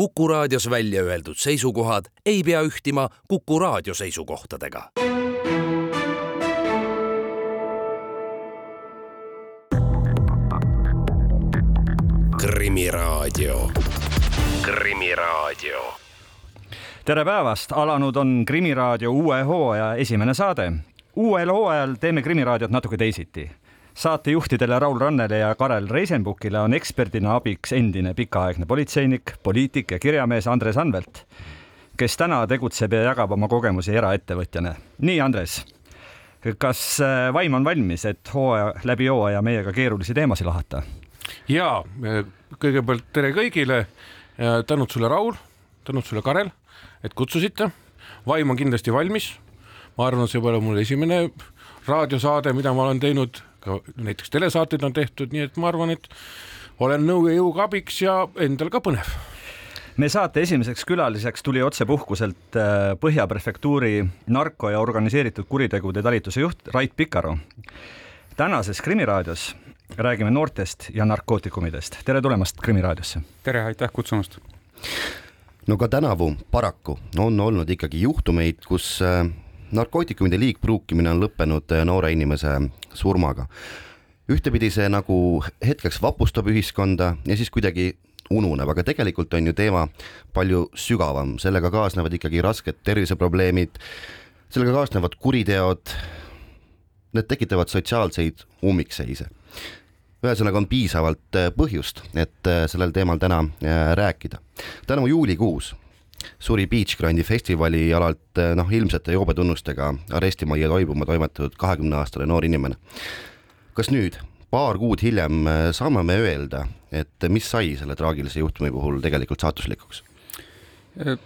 Kuku raadios välja öeldud seisukohad ei pea ühtima Kuku raadio seisukohtadega. krimiraadio, Krimiraadio tere päevast, alanud on Krimiraadio uue hooaja esimene saade. uuel hooajal teeme Krimiraadiot natuke teisiti saatejuhtidele Raul Rannele ja Karel Reisenbukile on eksperdina abiks endine pikaaegne politseinik, poliitik ja kirjamees Andres Anvelt, kes täna tegutseb ja jagab oma kogemusi eraettevõtjana. nii, Andres, kas äh, vaim on valmis, et hooaja, läbi hooaja meiega keerulisi teemasid lahata? ja kõigepealt tere kõigile. tänud sulle, Raul, tänud sulle, Karel, et kutsusite. vaim on kindlasti valmis. ma arvan, see pole mul esimene raadiosaade, mida ma olen teinud ka näiteks telesaateid on tehtud, nii et ma arvan, et olen nõu ja jõuga abiks ja endal ka põnev me saate esimeseks külaliseks tuli otsepuhkuselt äh, Põhja prefektuuri narko- ja organiseeritud kuritegude talituse juht Rait Pikaru. tänases Krimiraadios räägime noortest ja narkootikumidest. tere tulemast Krimiraadiosse. tere, aitäh kutsumast. no ka tänavu paraku on olnud ikkagi juhtumeid, kus äh, narkootikumide liigpruukimine on lõppenud äh, noore inimese surmaga. ühtepidi see nagu hetkeks vapustab ühiskonda ja siis kuidagi ununeb, aga tegelikult on ju teema palju sügavam, sellega kaasnevad ikkagi rasked terviseprobleemid, sellega kaasnevad kuriteod. Need tekitavad sotsiaalseid ummikseise. ühesõnaga on piisavalt äh, põhjust, et äh, sellel teemal täna rääkida. tänavu juulikuus suri Beach Grandi festivali alalt eh, noh, ilmsete joobetunnustega arestimajja toibuma toimetatud kahekümne aastane noor inimene. kas nüüd, paar kuud hiljem eh, saame me öelda, et mis sai selle traagilise juhtumi puhul tegelikult saatuslikuks?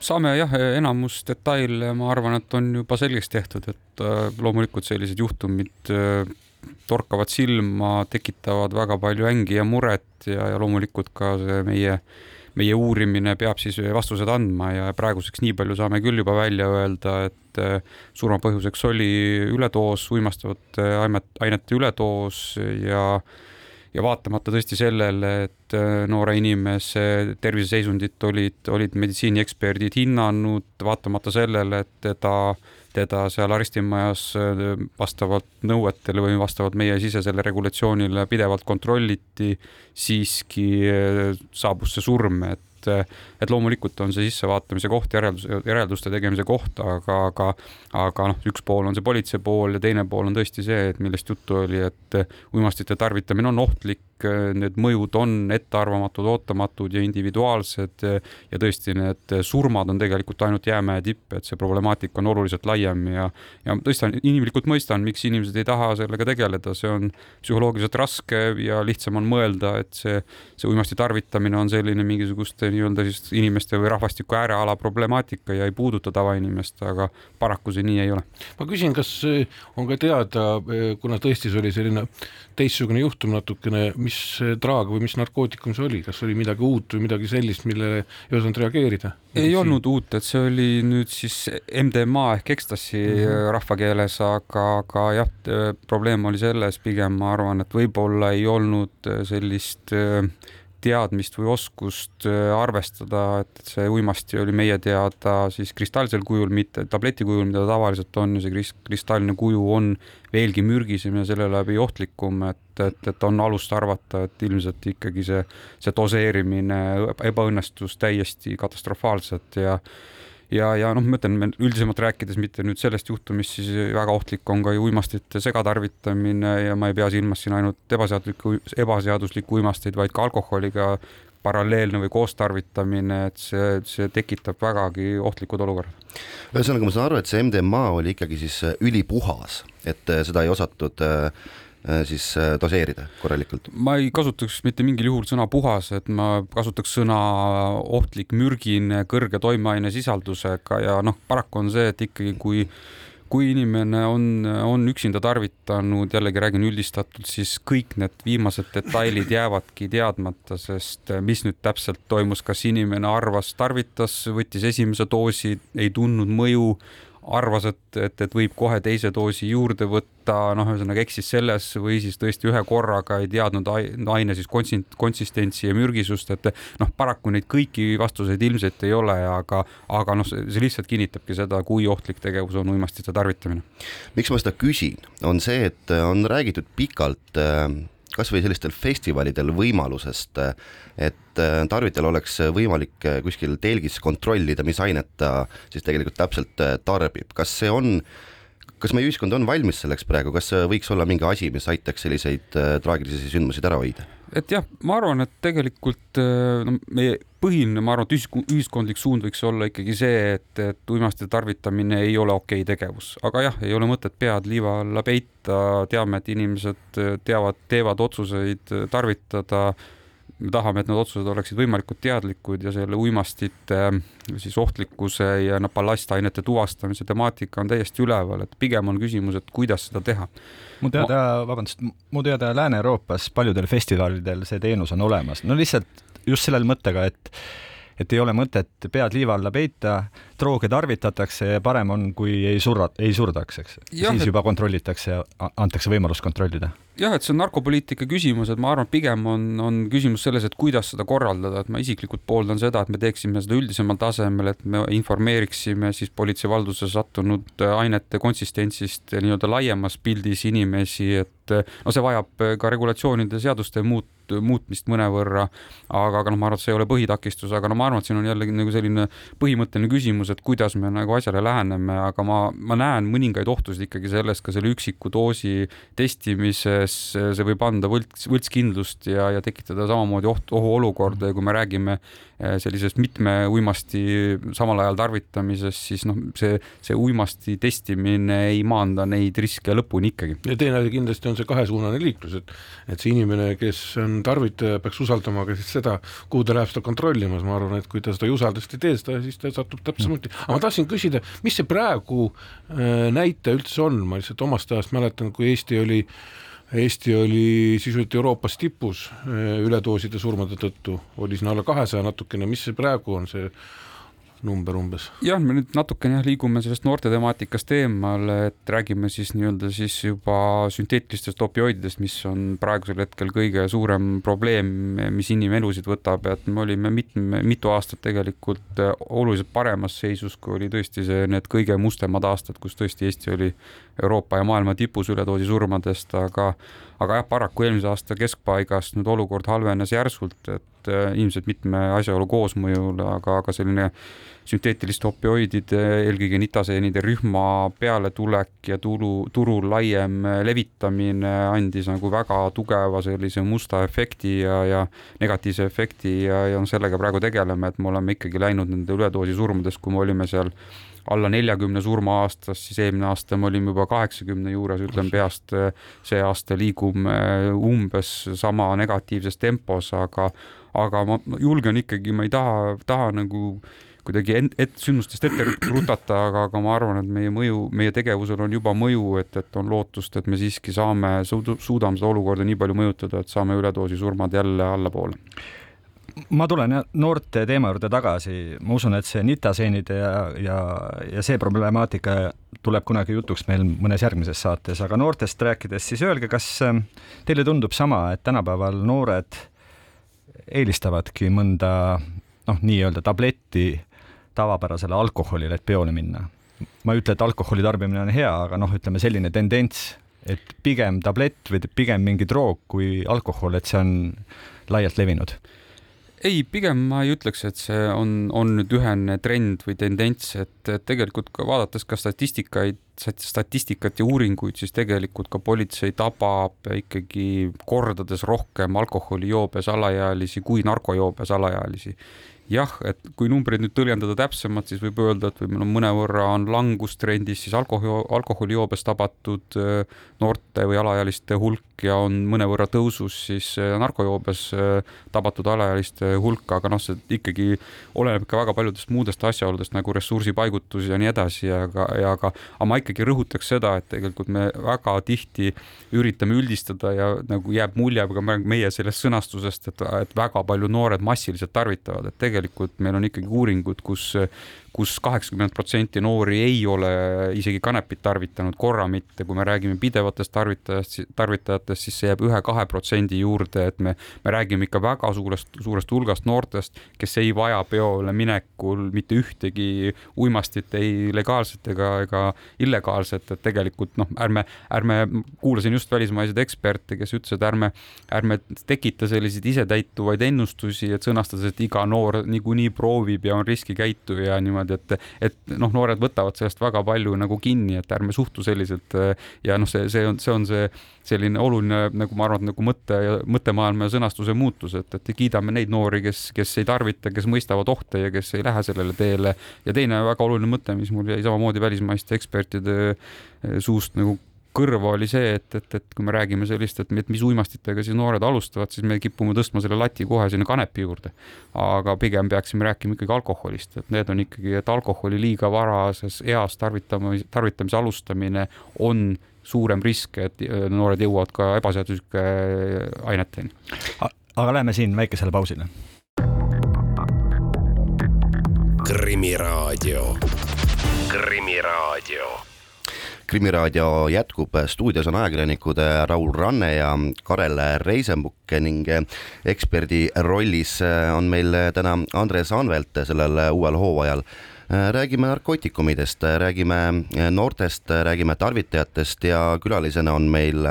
saame jah, enamus detaile, ma arvan, et on juba selgeks tehtud, et loomulikult sellised juhtumid torkavad silma, tekitavad väga palju ängi ja muret ja, ja loomulikult ka see meie äh, meie uurimine peab siis vastused andma ja praeguseks nii palju saame küll juba välja öelda, et äh, surma põhjuseks oli üledoos, uimastavate ainete üledoos ja ja vaatamata tõesti sellele, et äh, noore inimese terviseseisundit olid, olid meditsiinieksperdid hinnanud, vaatamata sellele, et teda teda seal arestimajas äh, vastavalt nõuetele või vastavalt meie sisesele regulatsioonile pidevalt kontrolliti, siiski äh, saabus see surm, et et loomulikult on see sissevaatamise koht, järeldus, järelduste tegemise koht, aga, aga, aga noh, üks pool on see politsei pool ja teine pool on tõesti see, et millest juttu oli, et uimastite tarvitamine on ohtlik need mõjud on ettearvamatud, ootamatud ja individuaalsed ja tõesti, need surmad on tegelikult ainult jäämäe tipp, et see problemaatika on oluliselt laiem ja ja tõesti, inimlikult mõistan, miks inimesed ei taha sellega tegeleda, see on psühholoogiliselt raske ja lihtsam on mõelda, et see, see uimasti tarvitamine on selline mingisuguste nii-öelda siis inimeste või rahvastiku ääreala problemaatika ja ei puuduta tavainimest, aga paraku see nii ei ole. ma küsin, kas on ka teada, kuna tõesti see oli selline teistsugune juhtum natukene, mis draag või mis narkootikum see oli, kas oli midagi uut või midagi sellist, millele ei osanud reageerida? ei siin? olnud uut, et see oli nüüd siis MDMA ehk ekstasi mm -hmm. rahvakeeles, aga, aga jah, probleem oli selles pigem, ma arvan, et võib-olla ei olnud sellist äh, teadmist või oskust äh, arvestada, et see uimasti oli meie teada siis kristallsel kujul, mitte tableti kujul, mida ta tavaliselt on ja see kristalline kuju on veelgi mürgisem ja selle läbi ohtlikum, et, et, et on alust arvata, et ilmselt ikkagi see, see doseerimine ebaõnnestus täiesti katastrofaalselt ja ja, ja noh, ma ütlen üldisemalt rääkides, mitte nüüd sellest juhtumist, siis väga ohtlik on ka ju uimastite segatarvitamine ja ma ei pea silmas siin ainult ebaseaduslikku, ebaseaduslikku uimasteid, vaid ka alkoholiga paralleelne või koostarvitamine, et see, see tekitab vägagi ohtlikud olukorrad. ühesõnaga, ma saan aru, et see MDMA oli ikkagi siis ülipuhas, et seda ei osatud äh, siis äh, doseerida korralikult? ma ei kasutaks mitte mingil juhul sõna puhas, et ma kasutaks sõna ohtlik, mürgine, kõrge toimeainesisaldusega ja noh, paraku on see, et ikkagi kui kui inimene on, on üksinda tarvitanud, jällegi räägin üldistatult, siis kõik need viimased detailid jäävadki teadmata, sest mis nüüd täpselt toimus, kas inimene arvas, tarvitas, võttis esimese doosi, ei tundnud mõju, arvas, et, et, et võib kohe teise doosi juurde võtta, noh, ühesõnaga eksis selles või siis tõesti ühe korraga ei teadnud aine siis konsistentsi ja mürgisust, et noh, paraku neid kõiki vastuseid ilmselt ei ole, aga, aga noh, see lihtsalt kinnitabki seda, kui ohtlik tegevus on uimastite tarvitamine. miks ma seda küsin, on see, et on räägitud pikalt äh, kasvõi sellistel festivalidel võimalusest, et äh, tarvitajal oleks võimalik äh, kuskil telgis kontrollida, mis ainet ta siis tegelikult täpselt äh, tarbib, kas see on kas meie ühiskond on valmis selleks praegu, kas võiks olla mingi asi, mis aitaks selliseid traagilisi sündmuseid ära hoida? et jah, ma arvan, et tegelikult no meie põhiline, ma arvan, et ühiskondlik suund võiks olla ikkagi see, et, et uimastite tarvitamine ei ole okei okay tegevus, aga jah, ei ole mõtet pead liiva alla peita, teame, et inimesed teavad, teevad otsuseid tarvitada me tahame, et need otsused oleksid võimalikult teadlikud ja selle uimastite siis ohtlikkuse ja noh, ballastainete tuvastamise temaatika on täiesti üleval, et pigem on küsimus, et kuidas seda teha. mu teada ma..., vabandust, mu teada Lääne-Euroopas paljudel festivalidel see teenus on olemas, no lihtsalt just sellel mõttega, et et ei ole mõtet pead liiva alla peita, drooge tarvitatakse ja parem on, kui ei surra, ei surdaks, eks. siis juba kontrollitakse ja antakse võimalus kontrollida. jah, et see on narkopoliitika küsimus, et ma arvan, pigem on, on küsimus selles, et kuidas seda korraldada, et ma isiklikult pooldan seda, et me teeksime seda üldisemal tasemel, et me informeeriksime siis politsei valdusse sattunud ainete konsistentsist nii-öelda laiemas pildis inimesi, et no see vajab ka regulatsioonide, seaduste muut-, muutmist mõnevõrra, aga, aga noh, ma arvan, et see ei ole põhitakistus, aga no ma arvan, et siin on jällegi nagu selline põhimõtteline küsimus, et kuidas me nagu asjale läheneme, aga ma, ma näen mõningaid ohtusid ikkagi selles ka selle üksiku doosi testimises, see võib anda võlts, võltskindlust ja, ja tekitada samamoodi oht, ohuolukorda ja kui me räägime sellisest mitme uimasti samal ajal tarvitamisest, siis noh, see, see uimasti testimine ei maanda neid riske lõpuni ikkagi. ja teine asi kindlasti on see kahesuunane liiklus, et, et see inimene, kes on tarvitaja peaks usaldama ka siis seda, kuhu ta läheb seda kontrollimas, ma arvan, et kui ta seda ei usalda, siis ta ei tee seda ja siis ta satub täpselt samuti. aga ma tahtsin küsida, mis see praegu äh, näitaja üldse on, ma lihtsalt omast ajast mäletan, kui Eesti oli Eesti oli sisuliselt Euroopas tipus äh, üledooside surmade tõttu, oli siin alla kahesaja natukene, mis see praegu on, see number umbes? jah, me nüüd natukene jah liigume sellest noorte temaatikast eemale, et räägime siis nii-öelda siis juba sünteetilistest opioididest, mis on praegusel hetkel kõige suurem probleem, mis inimelusid võtab, et me olime mitme, mitu aastat tegelikult oluliselt paremas seisus, kui oli tõesti see, need kõige mustemad aastad, kus tõesti Eesti oli Euroopa ja maailma tipus üledoosi surmadest, aga aga jah, paraku eelmise aasta keskpaigast nüüd olukord halvenes järsult, et äh, ilmselt mitme asjaolu koosmõjul, aga, aga selline sünteetiliste opioidide, eelkõige nitaseenide rühma pealetulek ja turu, turu laiem levitamine andis nagu väga tugeva sellise musta efekti ja, ja negatiivse efekti ja, ja sellega praegu tegeleme, et me oleme ikkagi läinud nende üledoosi surmadest, kui me olime seal alla neljakümne surma aastas, siis eelmine aasta me olime juba kaheksakümne juures, ütlen peast, see aasta liigume umbes sama negatiivses tempos, aga aga ma julgen ikkagi, ma ei taha, taha nagu kuidagi et, et sündmustest ette rutata, aga, aga ma arvan, et meie mõju, meie tegevusel on juba mõju, et, et on lootust, et me siiski saame, suudame seda olukorda nii palju mõjutada, et saame üledoosi surmad jälle allapoole. Ma tulen noorte teema juurde tagasi, ma usun, et see nitaseenide ja, ja, ja see problemaatika tuleb kunagi jutuks meil mõnes järgmises saates, aga noortest rääkides, siis öelge, kas ähm, teile tundub sama, et tänapäeval noored eelistavadki mõnda noh, nii-öelda tabletti tavapärasele alkoholile, et peole minna? ma ei ütle, et alkoholi tarbimine on hea, aga noh, ütleme selline tendents, et pigem tablett või pigem mingi droog kui alkohol, et see on laialt levinud ei, pigem ma ei ütleks, et see on, on nüüd ühene trend või tendents, et tegelikult ka vaadates ka statistikaid, statistikat ja uuringuid, siis tegelikult ka politsei tabab ikkagi kordades rohkem alkoholijoobes alaealisi kui narkojoobes alaealisi. Jah, et kui numbreid nüüd tõlgendada täpsemalt, siis võib öelda, et võib-olla mõnevõrra on langustrendis siis alkoholi, alkoholijoobes tabatud äh, noorte või alaealiste hulk ja on mõnevõrra tõusus siis äh, narkojoobes äh, tabatud alaealiste hulk, aga noh, see ikkagi oleneb ka väga paljudest muudest asjaoludest nagu ressursipaigutus ja nii edasi, aga, ja aga, aga ma ikkagi rõhutaks seda, et tegelikult me väga tihti üritame üldistada ja nagu jääb mulje ka meie sellest sõnastusest, et, et väga palju noored massiliselt tarvitavad, et tegelikult meil on ikkagi uuringud, kus kus kaheksakümmend protsenti noori ei ole isegi kanepit tarvitanud, korra mitte, kui me räägime pidevatest tarvitajast, tarvitajatest, siis see jääb ühe-kahe protsendi juurde, et me, me räägime ikka väga suurest, suurest hulgast noortest, kes ei vaja peole minekul mitte ühtegi uimastit, ei legaalset ega, ega illegaalset, et tegelikult noh, ärme, ärme, kuulasin just välismaiseid eksperte, kes ütlesid, ärme, ärme tekita selliseid isetäituvaid ennustusi, et sõnastades, et iga noor niikuinii proovib ja on riskikäituja niimoodi niimoodi, et, et noh, noored võtavad sellest väga palju nagu kinni, et ärme suhtu selliselt ja noh, see, see on, see on see selline oluline nagu ma arvan, nagu mõtte mõttemaailma ja sõnastuse muutus, et, et kiidame neid noori, kes, kes ei tarvita, kes mõistavad ohte ja kes ei lähe sellele teele. ja teine väga oluline mõte, mis mul jäi samamoodi välismaiste ekspertide suust nagu kõrva oli see, et, et, et kui me räägime sellist, et mis uimastitega siis noored alustavad, siis me kipume tõstma selle lati kohe sinna kanepi juurde. aga pigem peaksime rääkima ikkagi alkoholist, et need on ikkagi, et alkoholi liiga varases eas tarvitamise, tarvitamise alustamine on suurem risk, et noored jõuavad ka ebaseaduslike aineteni. aga lähme siin väikesele pausile. krimiraadio, Krimiraadio krimiraadio jätkub, stuudios on ajakirjanikud Raul Ranne ja Karel Reisenbuk ning eksperdi rollis on meil täna Andres Anvelt sellel uuel hooajal räägime narkootikumidest, räägime noortest, räägime tarvitajatest ja külalisena on meil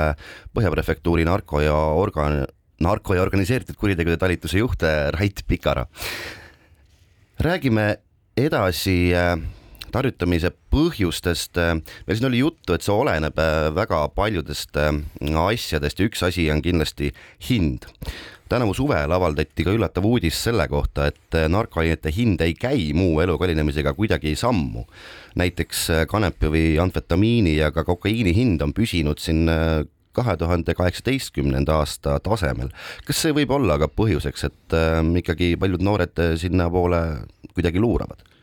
Põhja Prefektuuri narko ja organ-, narko ja organiseeritud kuritegude talituse juht Rait Pikara. räägime edasi tarvitamise põhjustest. meil siin oli juttu, et see oleneb äh, väga paljudest äh, asjadest ja üks asi on kindlasti hind. tänavu suvel avaldati ka üllatav uudis selle kohta, et äh, narkoainete hind ei käi muu elu kallinemisega kuidagi sammu. näiteks kanepi või amfetamiini ja ka kokaiini hind on püsinud siin kahe tuhande kaheksateistkümnenda aasta tasemel. kas see võib olla ka põhjuseks, et äh, ikkagi paljud noored sinnapoole kuidagi luuravad?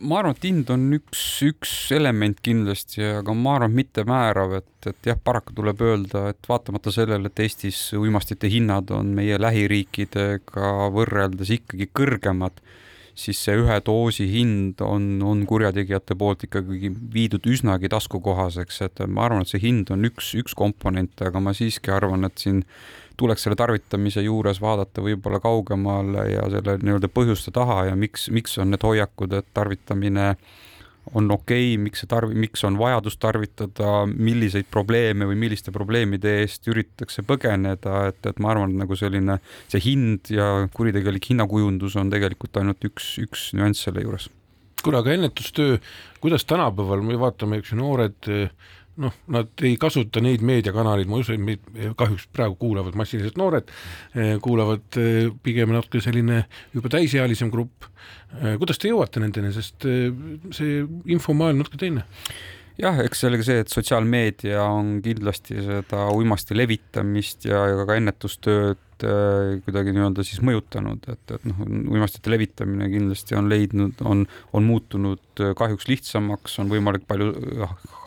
Ma arvan, et hind on üks, üks element kindlasti, aga ma arvan, mitte määrav, et, et jah, paraku tuleb öelda, et vaatamata sellele, et Eestis uimastite hinnad on meie lähiriikidega võrreldes ikkagi kõrgemad, siis see ühe doosi hind on, on kurjategijate poolt ikkagi viidud üsnagi taskukohaseks, et ma arvan, et see hind on üks, üks komponent, aga ma siiski arvan, et siin tuleks selle tarvitamise juures vaadata võib-olla kaugemale ja selle nii-öelda põhjuste taha ja miks, miks on need hoiakud, et tarvitamine on okei okay,, miks see tarvi-, miks on vajadus tarvitada, milliseid probleeme või milliste probleemide eest üritatakse põgeneda, et, et ma arvan, et nagu selline see hind ja kuritegelik hinnakujundus on tegelikult ainult üks, üks nüanss selle juures. kuule, aga ennetustöö, kuidas tänapäeval me vaatame, eks ju, noored noh, nad ei kasuta neid meediakanaleid, ma usun, meid kahjuks praegu kuulavad massiliselt noored, eh, kuulavad eh, pigem natuke selline juba täisealisem grupp. Eh, kuidas te jõuate nendeni, sest see infomaailm natuke teine? jah, eks sellega see, et sotsiaalmeedia on kindlasti seda uimasti levitamist ja, ja ka ennetustööd äh, kuidagi nii-öelda siis mõjutanud, et, et noh, uimastite levitamine kindlasti on leidnud, on, on muutunud äh, kahjuks lihtsamaks, on võimalik palju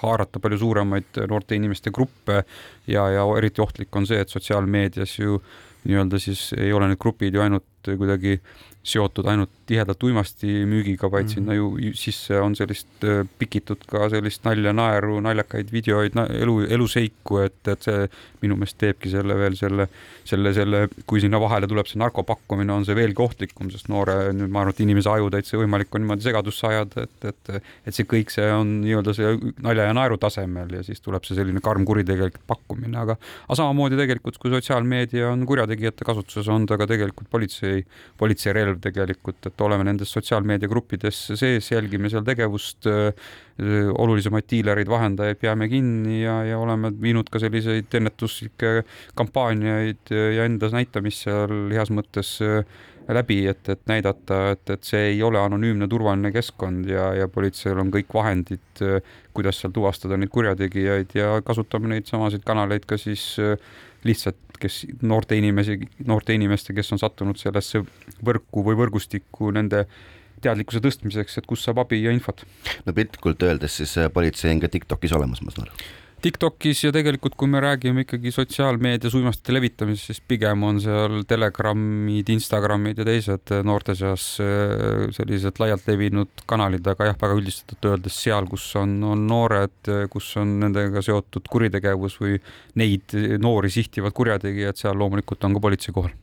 haarata palju suuremaid noorte inimeste gruppe ja, ja eriti ohtlik on see, et sotsiaalmeedias ju nii-öelda siis ei ole need grupid ju ainult kuidagi seotud ainult tihedalt uimastimüügiga, vaid mm -hmm. sinna ju sisse on sellist äh, pikitud ka sellist nalja, naeru, naljakaid videoid, elu, eluseiku, et, et see minu meelest teebki selle veel selle, selle, selle, kui sinna vahele tuleb see narkopakkumine, on see veelgi ohtlikum, sest noore, nüüd ma arvan, et inimese aju täitsa võimalik on niimoodi segadusse ajada, et, et, et see kõik, see on nii-öelda see nalja ja naeru tasemel ja siis tuleb see selline karm kuritegelik pakkumine, aga, aga samamoodi tegelikult, kui sotsiaalmeedia on kurjategijate kasutuses, on ta ka tegelikult politsei, politsei relv tegelikult, et oleme nendes sotsiaalmeediagruppides sees, jälgime seal tegevust, olulisemaid diilereid, vahendajaid peame kinni ja, ja oleme viinud ka selliseid ennetuslikke kampaaniaid ja enda näitamist seal heas mõttes läbi, et, et näidata, et, et see ei ole anonüümne turvaline keskkond ja, ja politseil on kõik vahendid, kuidas seal tuvastada neid kurjategijaid ja kasutame neid samasid kanaleid ka siis lihtsalt, kes noorte inimesi, noorte inimeste, kes on sattunud sellesse võrku või võrgustikku, nende teadlikkuse tõstmiseks, et kust saab abi ja infot. no piltlikult öeldes siis politsei on ka Tiktokis olemas, ma saan aru Tiktokis ja tegelikult, kui me räägime ikkagi sotsiaalmeedias uimastite levitamisest, siis pigem on seal Telegramid, Instagramid ja teised noorte seas äh, sellised laialt levinud kanalid, aga jah, väga üldistatult öeldes seal, kus on, on noored, kus on nendega seotud kuritegevus või neid noori sihtivad kurjategijad, seal loomulikult on ka politsei kohal.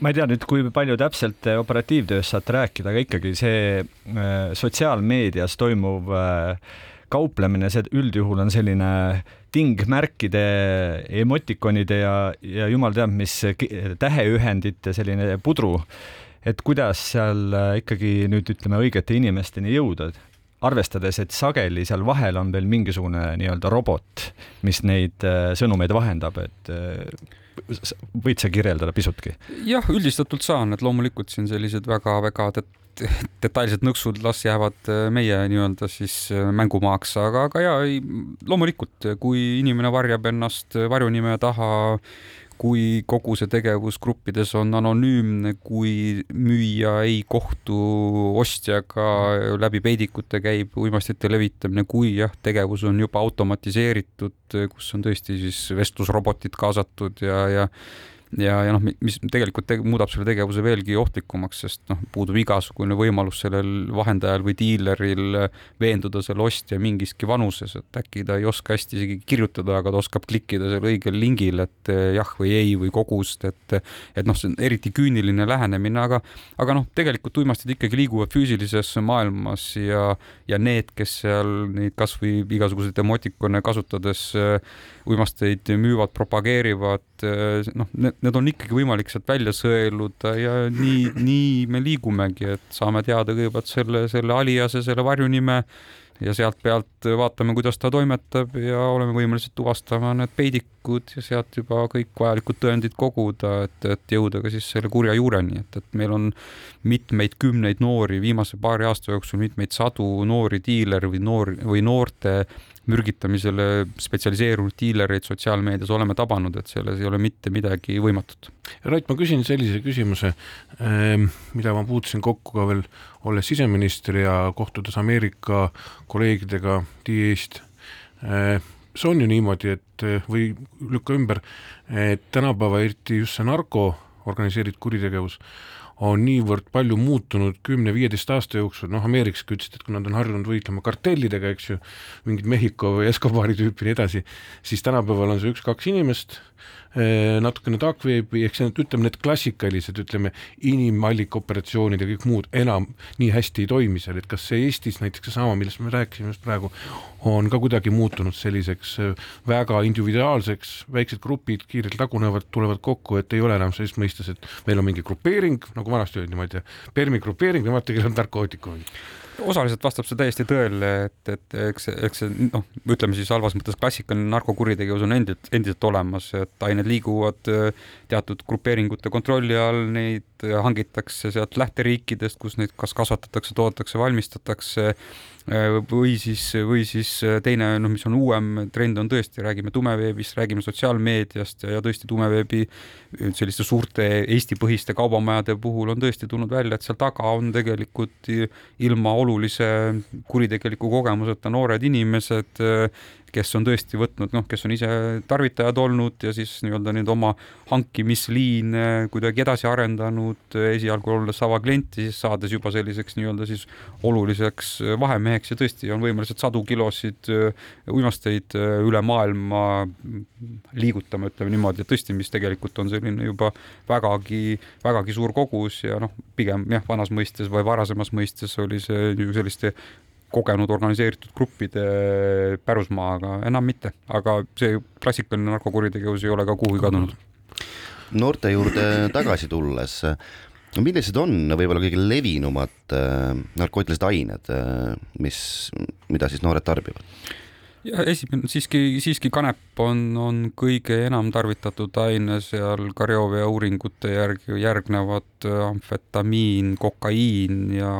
Ma ei tea nüüd, kui palju täpselt operatiivtööst saate rääkida, aga ikkagi see äh, sotsiaalmeedias toimuv äh, kauplemine, see üldjuhul on selline tingmärkide, emotikonide ja, ja jumal teab, mis täheühendite selline pudru. et kuidas seal äh, ikkagi nüüd ütleme õigete inimesteni jõuda, arvestades, et sageli seal vahel on veel mingisugune nii-öelda robot, mis neid äh, sõnumeid vahendab, et äh, võid sa kirjeldada pisutki? jah, üldistatult saan, et loomulikult siin sellised väga-väga detailsed nõksud las jäävad äh, meie nii-öelda siis äh, mängumaaks, aga, aga ja loomulikult, kui inimene varjab ennast varjunime taha, kui kogu see tegevus gruppides on anonüümne, kui müüja ei kohtu ostjaga, läbi peidikute käib uimastite levitamine, kui jah, tegevus on juba automatiseeritud, kus on tõesti siis vestlusrobotid kaasatud ja, ja ja, ja noh, mis tegelikult te muudab selle tegevuse veelgi ohtlikumaks, sest noh, puudub igasugune võimalus sellel vahendajal või diileril veenduda selle ostja mingiski vanuses, et äkki ta ei oska hästi isegi kirjutada, aga ta oskab klikkida seal õigel lingil, et jah või ei või kogust, et et noh, see on eriti küüniline lähenemine, aga aga noh, tegelikult uimastid ikkagi liiguvad füüsilises maailmas ja ja need, kes seal neid kasvõi igasuguseid emotikone kasutades uimasteid müüvad, propageerivad, noh, need on ikkagi võimalik sealt välja sõeluda ja nii, nii me liigumegi, et saame teada kõigepealt selle, selle aliase, selle varjunime ja sealt pealt vaatame, kuidas ta toimetab ja oleme võimelised tuvastama need peidikud ja sealt juba kõik vajalikud tõendid koguda, et, et jõuda ka siis selle kurja juureni, et, et meil on mitmeid kümneid noori viimase paari aasta jooksul, mitmeid sadu noori diiler või noor või noorte mürgitamisele spetsialiseerunud diilereid sotsiaalmeedias oleme tabanud, et selles ei ole mitte midagi võimatut. Rait, ma küsin sellise küsimuse, ehm, mida ma puutusin kokku ka veel olles siseminister ja kohtudes Ameerika kolleegidega DIA-st. See on ju niimoodi, et või lükka ümber, et tänapäeva eriti just see narko organiseeritud kuritegevus on niivõrd palju muutunud kümne-viieteist aasta jooksul, noh, Ameerikaski ütlesid, et kui nad on harjunud võitlema kartellidega, eks ju, mingid Mehhiko või Escobari tüüpi ja nii edasi, siis tänapäeval on see üks-kaks inimest Äh, natukene darkwebi ehk see, ütleme need klassikalised, ütleme inimallikaoperatsioonid ja kõik muud enam nii hästi ei toimi seal, et kas see Eestis näiteks seesama, millest me rääkisime just praegu, on ka kuidagi muutunud selliseks äh, väga individuaalseks, väiksed grupid kiirelt lagunevad, tulevad kokku, et ei ole enam sellist mõistes, et meil on mingi grupeering, nagu vanasti öeldi, ma ei tea, Permi grupeering, nemad tegelevad narkootikumidega osaliselt vastab see täiesti tõele, et, et eks, eks see noh, ütleme siis halvas mõttes klassikaline narkokuritegevus on endiselt, endiselt olemas, et ained liiguvad äh, teatud grupeeringute kontrolli all, neid hangitakse sealt lähteriikidest, kus neid kas kasvatatakse, toodetakse, valmistatakse Äh, või siis, või siis äh, teine, noh, mis on uuem trend, on tõesti, räägime tumeveebist, räägime sotsiaalmeediast ja, ja tõesti tumeveebi äh, selliste suurte Eesti-põhiste kaubamajade puhul on tõesti tulnud välja, et seal taga on tegelikult ilma olulise kuritegeliku kogemuseta noored inimesed, kes on tõesti võtnud, noh, kes on ise tarvitajad olnud ja siis nii-öelda nüüd oma hankimisliine kuidagi edasi arendanud, esialgu olles avaklient ja siis saades juba selliseks nii-öelda siis oluliseks vahemeheks ja tõesti on võimelised sadu kilosid äh, uimasteid äh, üle maailma liigutama, ütleme niimoodi, et tõesti, mis tegelikult on selline juba vägagi, vägagi suur kogus ja noh, pigem jah, vanas mõistes või varasemas mõistes oli see selliste kogenud organiseeritud gruppide pärusmaa, aga enam mitte, aga see klassikaline narkokuritegevus ei ole ka kuhugi kadunud. noorte juurde tagasi tulles, millised on võib-olla kõige levinumad äh, narkootilised ained, äh, mis, mida siis noored tarbivad? Ja esimene siiski, siiski kanep on, on kõige enam tarvitatud aine seal karjoovea uuringute järgi järgnevad äh, amfetamiin, kokaiin ja,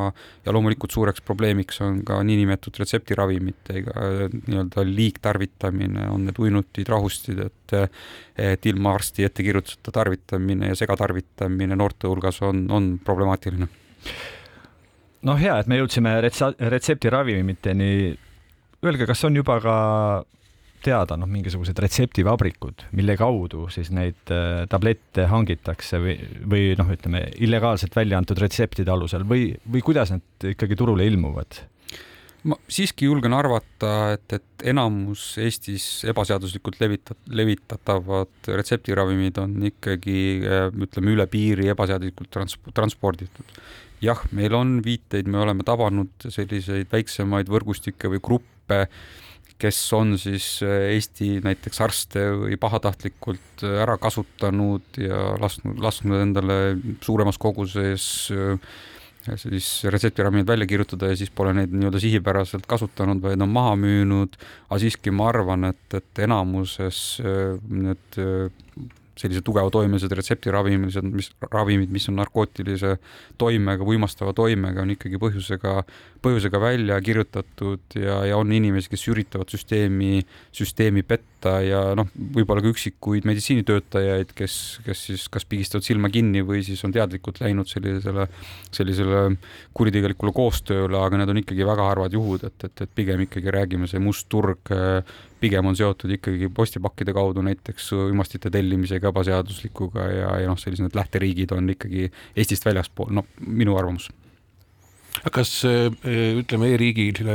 ja loomulikult suureks probleemiks on ka niinimetatud retseptiravimitega äh, nii-öelda liigtarvitamine, on need uinutid, rahustid, et et ilma arsti ettekirjutuseta tarvitamine ja segatarvitamine noorte hulgas on, on problemaatiline. noh, hea, et me jõudsime retsa-, retseptiravimiteni öelge, kas on juba ka teada noh, mingisugused retseptivabrikud, mille kaudu siis neid äh, tablette hangitakse või, või noh, ütleme illegaalselt välja antud retseptide alusel või, või kuidas need ikkagi turule ilmuvad? ma siiski julgen arvata, et, et enamus Eestis ebaseaduslikult levitat-, levitatavad retseptiravimid on ikkagi ütleme üle piiri ebaseaduslikult trans-, transporditud. jah, meil on viiteid, me oleme tabanud selliseid väiksemaid võrgustikke või gruppe, kes on siis Eesti näiteks arste või pahatahtlikult ära kasutanud ja lasknud, lasknud endale suuremas koguses äh, siis retseptiravimid välja kirjutada ja siis pole neid nii-öelda sihipäraselt kasutanud, vaid on maha müünud. aga siiski ma arvan, et, et enamuses äh, need äh, sellise tugeva toimesed retseptiravimised, mis, ravimid, mis on narkootilise toimega, uimastava toimega, on ikkagi põhjusega, põhjusega välja kirjutatud ja, ja on inimesi, kes üritavad süsteemi, süsteemi petta ja noh, võib-olla ka üksikuid meditsiinitöötajaid, kes, kes siis kas pigistavad silma kinni või siis on teadlikult läinud sellisele, sellisele kuritegelikule koostööle, aga need on ikkagi väga harvad juhud, et, et, et pigem ikkagi räägime see must turg pigem on seotud ikkagi postipakkide kaudu näiteks uimastite tellimisega ebaseaduslikuga ja, ja noh, sellised need lähteriigid on ikkagi Eestist väljaspool, no minu arvamus. Kas eh, ütleme e-riigile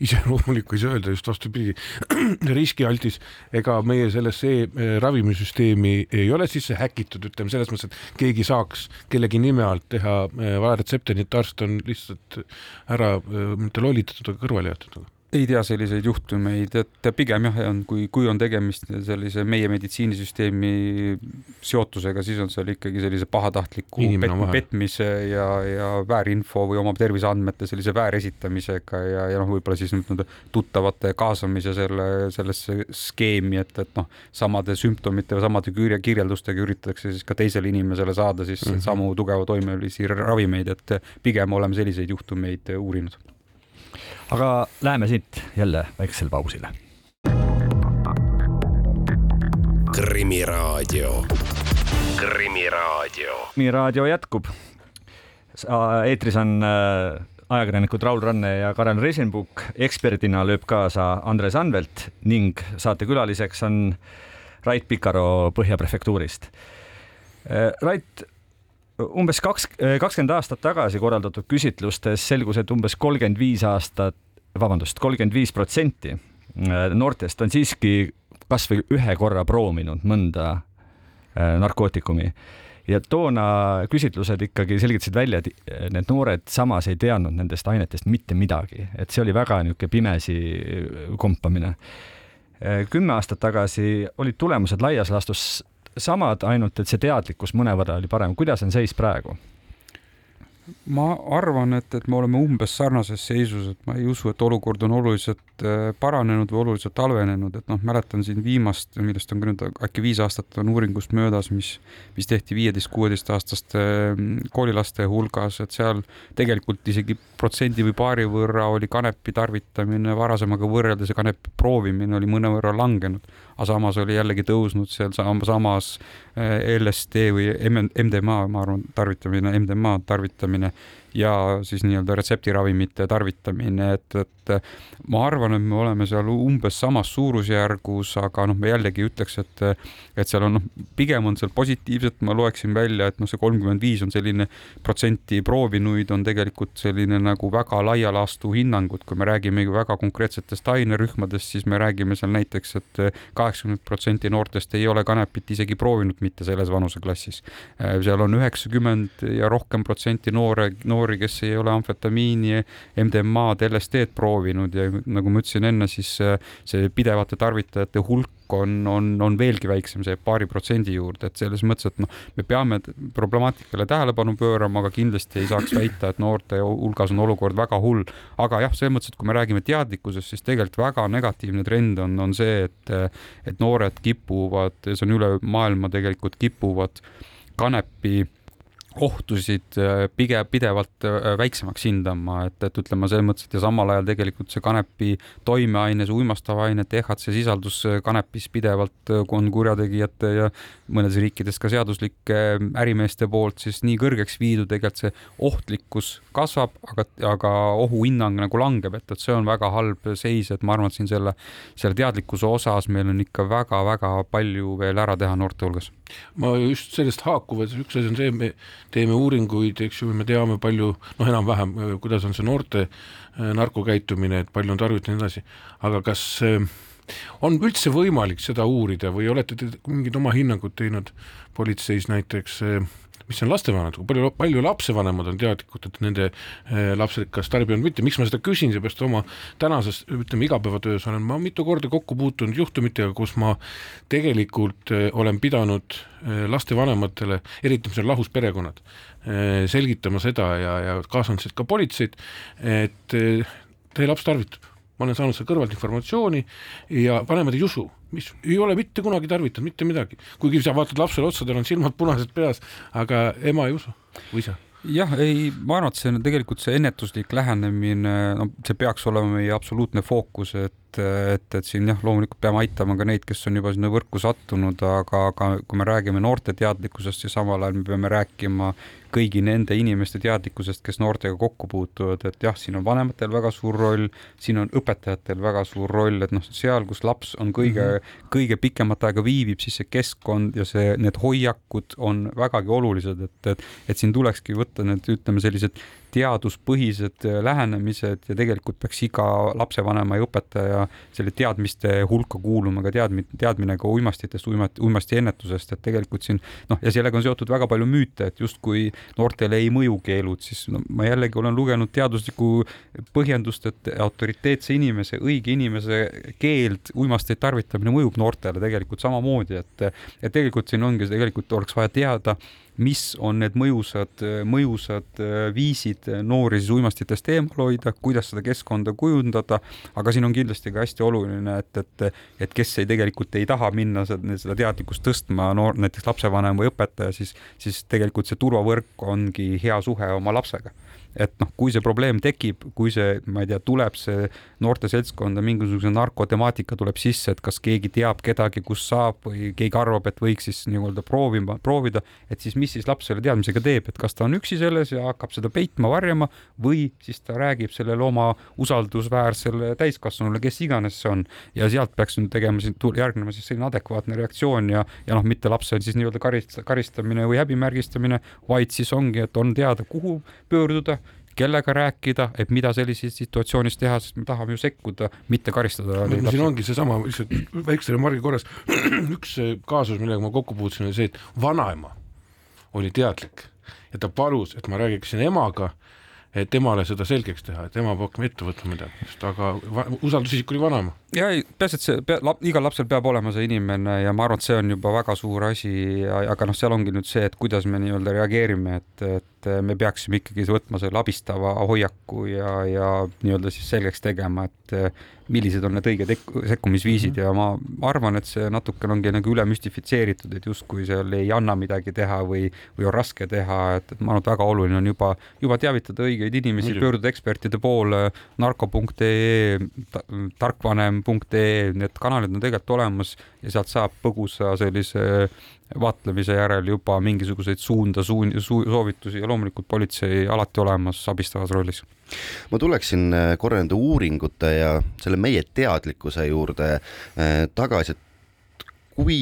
iseloomulikku ei saa öelda, just vastupidi, riskialtis, ega meie sellesse e-ravimisüsteemi ei ole sisse häkitud, ütleme selles mõttes, et keegi saaks kellegi nime alt teha eh, valeretsepte, nii et arst on lihtsalt ära eh, mitte lollitatud, aga kõrvale jäetud ei tea selliseid juhtumeid, et pigem jah, on, kui, kui on tegemist sellise meie meditsiinisüsteemi seotusega, siis on seal ikkagi sellise pahatahtliku pet, petmise ja, ja väärinfo või oma terviseandmete sellise vääresitamisega ja, ja noh, võib-olla siis nii-öelda tuttavate kaasamise selle, sellesse skeemi, et, et noh, samade sümptomite või samade kirja, kirjeldustega üritatakse siis ka teisele inimesele saada siis mm -hmm. samu tugeva toimelisi ravimeid, et pigem oleme selliseid juhtumeid uurinud aga läheme siit jälle väiksele pausile. krimiraadio, Krimiraadio. krimiraadio jätkub. eetris on äh, ajakirjanikud Raul Ranne ja Karel Reisenbuk, eksperdina lööb kaasa Andres Anvelt ning saatekülaliseks on Rait Pikaro Põhja prefektuurist. Äh, Rait, umbes kaks, kakskümmend aastat tagasi korraldatud küsitlustes selgus, et umbes kolmkümmend viis aastat, vabandust, kolmkümmend viis protsenti äh, noortest on siiski kasvõi ühe korra proovinud mõnda äh, narkootikumi ja toona küsitlused ikkagi selgitasid välja, et need noored samas ei teadnud nendest ainetest mitte midagi, et see oli väga niisugune pimesi kompamine. Kümme aastat tagasi olid tulemused laias laastus samad, ainult et see teadlikkus mõnevõrra oli parem. kuidas on seis praegu? Ma arvan, et, et me oleme umbes sarnases seisus, et ma ei usu, et olukord on oluliselt äh, paranenud või oluliselt halvenenud, et noh, mäletan siin viimast, millest on ka nüüd äkki viis aastat on uuringust möödas, mis, mis tehti viieteist-kuueteistaastaste mm, koolilaste hulgas, et seal tegelikult isegi protsendi või paari võrra oli kanepi tarvitamine varasemaga võrreldes ja kanepi proovimine oli mõnevõrra langenud, aga samas oli jällegi tõusnud seal samas äh, LSD või MDMA, ma arvan, tarvitamine, MDMA tarvitamine tarvitamine ja siis nii-öelda retseptiravimite tarvitamine, et, et ma arvan, et me oleme seal umbes samas suurusjärgus, aga noh, ma jällegi ütleks, et, et seal on noh, pigem on seal positiivset, ma loeksin välja, et noh, see kolmkümmend viis on selline protsenti proovinuid on tegelikult selline nagu väga laia laastu hinnangud, kui me räägime väga konkreetsetest ainerühmadest, siis me räägime seal näiteks et, et kaheksakümmend protsenti noortest ei ole kanepit isegi proovinud mitte selles vanuseklassis. seal on üheksakümmend ja rohkem protsenti noore, noori, kes ei ole amfetamiini, MDMA-d, LSD-d proovinud ja nagu ma ütlesin enne, siis see pidevate tarvitajate hulk on, on, on veelgi väiksem, see paari protsendi juurde, et selles mõttes, et noh, me peame problemaatikale tähelepanu pöörama, aga kindlasti ei saaks väita, et noorte hulgas on olukord väga hull. aga jah, selles mõttes, et kui me räägime teadlikkusest, siis tegelikult väga negatiivne trend on, on see, et, et noored kipuvad, see on üle maailma tegelikult kipuvad kanepi ohtusid äh, pigem pidevalt äh, väiksemaks hindama, et, et ütleme selles mõttes, et ja samal ajal tegelikult see kanepi toimeaine, see uimastav aine, THC sisaldus kanepis pidevalt on kurjategijate ja mõnedes riikides ka seaduslike ärimeeste poolt siis nii kõrgeks viidud, tegelikult see ohtlikkus kasvab, aga, aga ohuhinnang nagu langeb, et, et see on väga halb seis, et ma arvan, et siin selle, selle teadlikkuse osas meil on ikka väga-väga palju veel ära teha noorte hulgas. ma just sellest haakuvalt, üks asi on see, me teeme uuringuid, eks ju, me teame palju, noh, enam-vähem, kuidas on see noorte äh, narkokäitumine, et palju on tarvitatud ja nii edasi, aga kas äh, on üldse võimalik seda uurida või olete te mingid oma hinnangud teinud politseis näiteks äh, mis on lastevanemad, kui palju, palju lapsevanemad on teadlikud, et nende eh, lapsed kas tarbivad või mitte, miks ma seda küsin, seepärast oma tänases, ütleme igapäevatöös. Olen ma mitu korda kokku puutunud juhtumitega, kus ma tegelikult eh, olen pidanud eh, lastevanematele, eriti mis on lahus perekonnad, selgitama seda ja, ja kaasanud ka politseid, et teie laps tarvitab. Ma olen saanud seal kõrvalt informatsiooni ja vanemad ei usu, mis? Ei ole mitte kunagi tarvitanud mitte midagi, kuigi sa vaatad lapsele otsa, tal on silmad punased peas, aga ema ei usu. Või isa jah, ei, ma arvan, et see on tegelikult see ennetuslik lähenemine, no see peaks olema meie absoluutne fookus, et et, et siin jah, loomulikult peame aitama ka neid, kes on juba sinna võrku sattunud, aga, aga kui me räägime noorte teadlikkusest, siis samal ajal me peame rääkima kõigi nende inimeste teadlikkusest, kes noortega kokku puutuvad, et jah, siin on vanematel väga suur roll, siin on õpetajatel väga suur roll, et noh, seal, kus laps on kõige mm, -hmm. kõige pikemat aega viibib, siis see keskkond ja see, need hoiakud on vägagi olulised, et, et, et siin tulekski võtta need, ütleme, sellised teaduspõhised äh, lähenemised ja tegelikult peaks iga lapsevanema ja õpetaja selle teadmiste hulka kuuluma ka teadmine, teadmine ka uimastitest, uimati, uimasti ennetusest, et tegelikult siin noh, ja sellega on seotud väga palju müüte, et justkui noortele ei mõju keelud, siis no, ma jällegi olen lugenud teaduslikku põhjendust, et autoriteetse inimese, õige inimese keeld, uimasteid tarvitamine mõjub noortele tegelikult samamoodi, et et tegelikult siin ongi, tegelikult oleks vaja teada, mis on need mõjusad, mõjusad äh, viisid noori siis uimastitest eemal hoida, kuidas seda keskkonda kujundada, aga siin on kindlasti ka hästi oluline, et, et, et kes ei tegelikult ei taha minna seda, seda teadlikkust tõstma, noor, näiteks lapsevanem või õpetaja, siis, siis tegelikult see turvavõrk ongi hea suhe oma lapsega et noh, kui see probleem tekib, kui see, ma ei tea, tuleb see noorte seltskonda mingisuguse narkotemaatika tuleb sisse, et kas keegi teab kedagi, kus saab või keegi arvab, et võiks siis nii-öelda proovima, proovida, et siis mis siis laps selle teadmisega teeb, et kas ta on üksi selles ja hakkab seda peitma, varjama või siis ta räägib sellele oma usaldusväärsele täiskasvanule, kes iganes see on. Ja sealt peaks nüüd tegema järgnema siis selline adekvaatne reaktsioon ja, ja noh, mitte lapse siis nii-öelda karist-, karistamine või häbimärgistamine, vaid siis ongi, et on teada, kuhu pöörduda kellega rääkida, et mida sellises situatsioonis teha, sest me tahame ju sekkuda, mitte karistada. No, siin ongi seesama, lihtsalt väikse remargi korras, üks kaasus, millega ma kokku puutusin, oli see, et vanaema oli teadlik ja ta palus, et ma räägiksin emaga et emale seda selgeks teha, et ema peab hakkama ette võtma midagi, aga usaldusisik oli vanaema. ja ei, peaasi, et see pea, lap, igal lapsel peab olema see inimene ja ma arvan, et see on juba väga suur asi aga noh, seal ongi nüüd see, et kuidas me nii-öelda reageerime, et, et me peaksime ikkagi võtma selle abistava hoiaku ja, ja nii-öelda siis selgeks tegema, et millised on need õiged sekkumisviisid mm -hmm. ja ma arvan, et see natukene ongi nagu üle müstifitseeritud, et justkui seal ei anna midagi teha või, või on raske teha, et, et ma arvan, et väga oluline on juba, juba teavitada õigeid inimesi, pöörduda ekspertide poole, narko.ee, tarkvanem.ee, need kanalid on tegelikult olemas ja sealt saab põgusa sellise vaatlemise järel juba mingisuguseid suunda suun,, soovitusi ja loomulikult politsei alati olemas abistavas rollis. ma tuleksin äh, korra nende uuringute ja selle meie teadlikkuse juurde äh, tagasi, et kui,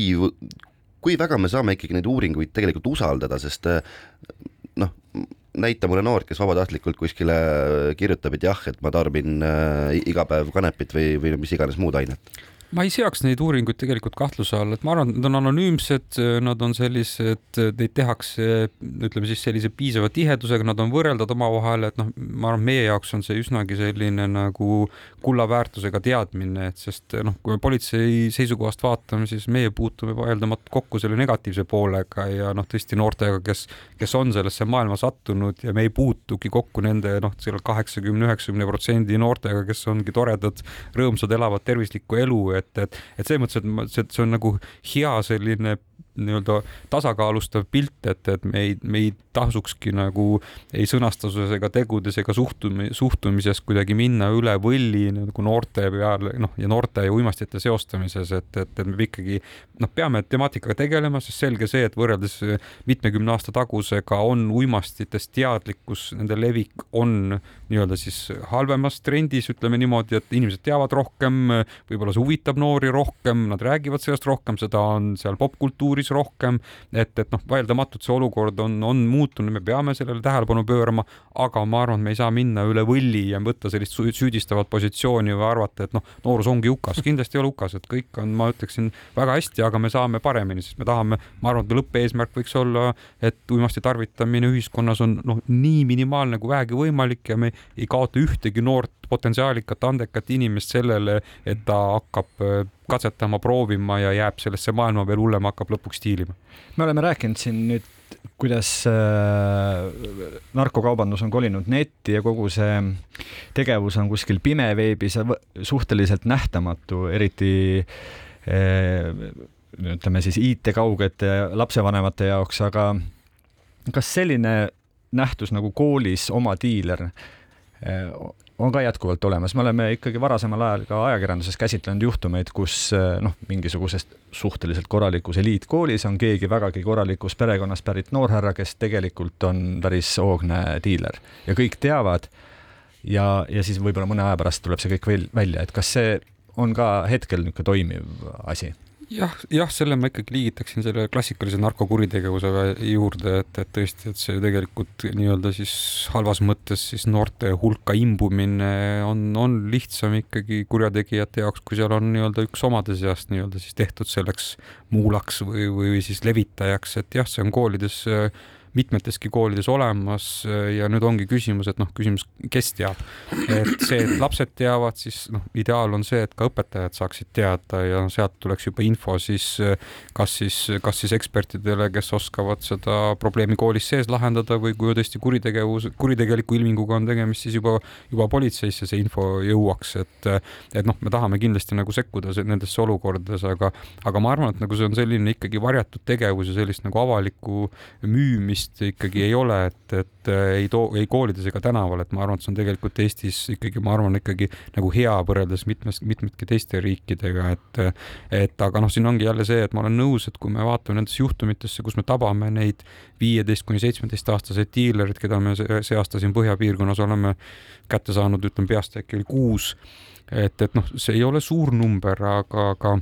kui väga me saame ikkagi neid uuringuid tegelikult usaldada, sest äh, noh, näita mulle noort, kes vabatahtlikult kuskile kirjutab, et jah, et ma tarbin iga päev kanepit või, või mis iganes muud ainet ma ei seaks neid uuringuid tegelikult kahtluse alla, et ma arvan, et nad on anonüümsed, nad on sellised, neid tehakse, ütleme siis sellise piisava tihedusega, nad on võrreldavad omavahel, et noh, ma arvan, meie jaoks on see üsnagi selline nagu kulla väärtusega teadmine, et sest noh, kui me politsei seisukohast vaatame, siis meie puutume vaieldamatult kokku selle negatiivse poolega ja noh, tõesti noortega, kes, kes on sellesse maailma sattunud ja me ei puutugi kokku nende noh, selle kaheksakümne, üheksakümne protsendi noortega, kes ongi toredad, rõõmsad, elavad tervislikku elu et, et, et selles mõttes, et see, see on nagu hea selline nii-öelda tasakaalustav pilt, et, et me ei, me ei tasukski nagu ei sõnastuses ega tegudes ega suhtumi-, suhtumises kuidagi minna üle võlli nagu noorte peale, noh, ja noorte ja uimastite seostamises, et, et, et me ikkagi noh, peame temaatikaga tegelema, sest selge see, et võrreldes mitmekümne aasta tagusega on uimastitest teadlikkus, nende levik on nii-öelda siis halvemas trendis, ütleme niimoodi, et inimesed teavad rohkem, võib-olla see huvitab noori rohkem, nad räägivad sellest rohkem, seda on seal popkultuuris rohkem, et, et noh, vaieldamatult see olukord on, on muutunud, me peame sellele tähelepanu pöörama, aga ma arvan, et me ei saa minna üle võlli ja võtta sellist süüdistavat positsiooni või arvata, et noh, noorus ongi hukas, kindlasti ei ole hukas, et kõik on, ma ütleksin, väga hästi, aga me saame paremini, sest me tahame, ma arvan, et lõppeesmärk võiks olla, et uimasti tarvitamine ühiskonnas on noh, nii minimaalne kui vähegi võimalik ja me ei kaota ühtegi noort potentsiaalikat, andekat inimest sellele, et ta hakkab äh, katsetama, proovima ja jääb sellesse maailma veel hullem, hakkab lõpuks stiilima. me oleme rääkinud siin nüüd, kuidas äh, narkokaubandus on kolinud netti ja kogu see tegevus on kuskil pimeveebis suhteliselt nähtamatu, eriti äh, ütleme siis IT-kaugete lapsevanemate jaoks, aga kas selline nähtus nagu koolis oma diiler on ka jätkuvalt olemas, me oleme ikkagi varasemal ajal ka ajakirjanduses käsitlenud juhtumeid, kus eh, noh, mingisugusest suhteliselt korralikus eliitkoolis on keegi vägagi korralikust perekonnast pärit noorhärra, kes tegelikult on päris hoogne diiler ja kõik teavad. ja, ja siis võib-olla mõne aja pärast tuleb see kõik veel välja, et kas see on ka hetkel niisugune toimiv asi jah, jah, selle ma ikkagi liigitaksin selle klassikalise narkokuritegevuse juurde, et, et tõesti, et see tegelikult nii-öelda siis halvas mõttes siis noorte hulka imbumine on, on lihtsam ikkagi kurjategijate jaoks, kui seal on nii-öelda üks omade seast nii-öelda siis tehtud selleks muulaks või, või siis levitajaks, et jah, see on koolides äh, mitmeteski koolides olemas ja nüüd ongi küsimus, et noh, küsimus, kes teab. et see, et lapsed teavad, siis noh, ideaal on see, et ka õpetajad saaksid teada ja sealt tuleks juba info siis kas siis, kas siis ekspertidele, kes oskavad seda probleemi koolis sees lahendada või kui tõesti kuritegevus, kuritegeliku ilminguga on tegemist, siis juba, juba politseisse see info jõuaks, et et noh, me tahame kindlasti nagu sekkuda nendesse olukordades, aga aga ma arvan, et nagu see on selline ikkagi varjatud tegevus ja sellist nagu avalikku müümist vist ikkagi ei ole, et, et äh, ei too, ei koolides ega tänaval, et ma arvan, et see on tegelikult Eestis ikkagi, ma arvan, ikkagi nagu hea võrreldes mitmes, mitmetki teiste riikidega, et et aga noh, siin ongi jälle see, et ma olen nõus, et kui me vaatame nendesse juhtumitesse, kus me tabame neid viieteist kuni seitsmeteistaastaseid diilerid, keda me see aasta siin põhjapiirkonnas oleme kätte saanud, ütleme peast äkki oli kuus, et, et noh, see ei ole suur number, aga, aga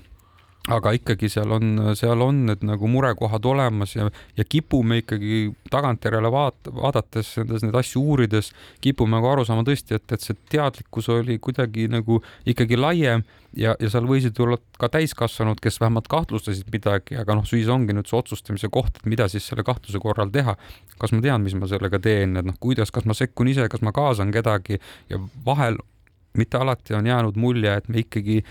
aga ikkagi seal on, seal on need nagu murekohad olemas ja, ja kipume ikkagi tagantjärele vaat-, vaadates nendes neid asju uurides, kipume nagu aru saama tõesti, et, et see teadlikkus oli kuidagi nagu ikkagi laiem ja, ja seal võisid olla ka täiskasvanud, kes vähemalt kahtlustasid midagi, aga noh, siis ongi nüüd see otsustamise koht, et mida siis selle kahtluse korral teha. kas ma tean, mis ma sellega teen, et noh, kuidas, kas ma sekkun ise, kas ma kaasan kedagi ja vahel mitte alati on jäänud mulje, et me ikkagi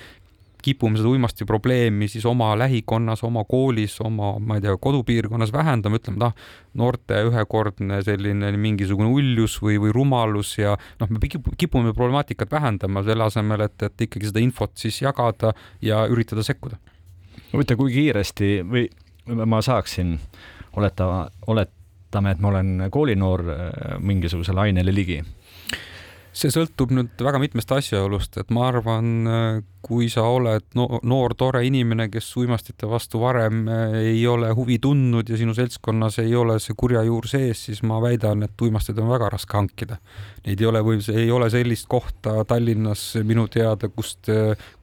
kipume seda uimasti probleemi siis oma lähikonnas, oma koolis, oma, ma ei tea, kodupiirkonnas vähendama, ütleme, ah, noorte ühekordne selline mingisugune uljus või, või rumalus ja noh, me kipume problemaatikat vähendama selle asemel, et, et ikkagi seda infot siis jagada ja üritada sekkuda. huvitav, kui kiiresti või ma saaksin oletama, oletame, et ma olen koolinoor äh, mingisugusele ainele ligi see sõltub nüüd väga mitmest asjaolust, et ma arvan, kui sa oled no, noor tore inimene, kes uimastite vastu varem eh, ei ole huvi tundnud ja sinu seltskonnas ei ole see kurja juur sees, siis ma väidan, et uimasteid on väga raske hankida. Neid ei ole või ei ole sellist kohta Tallinnas minu teada, kust,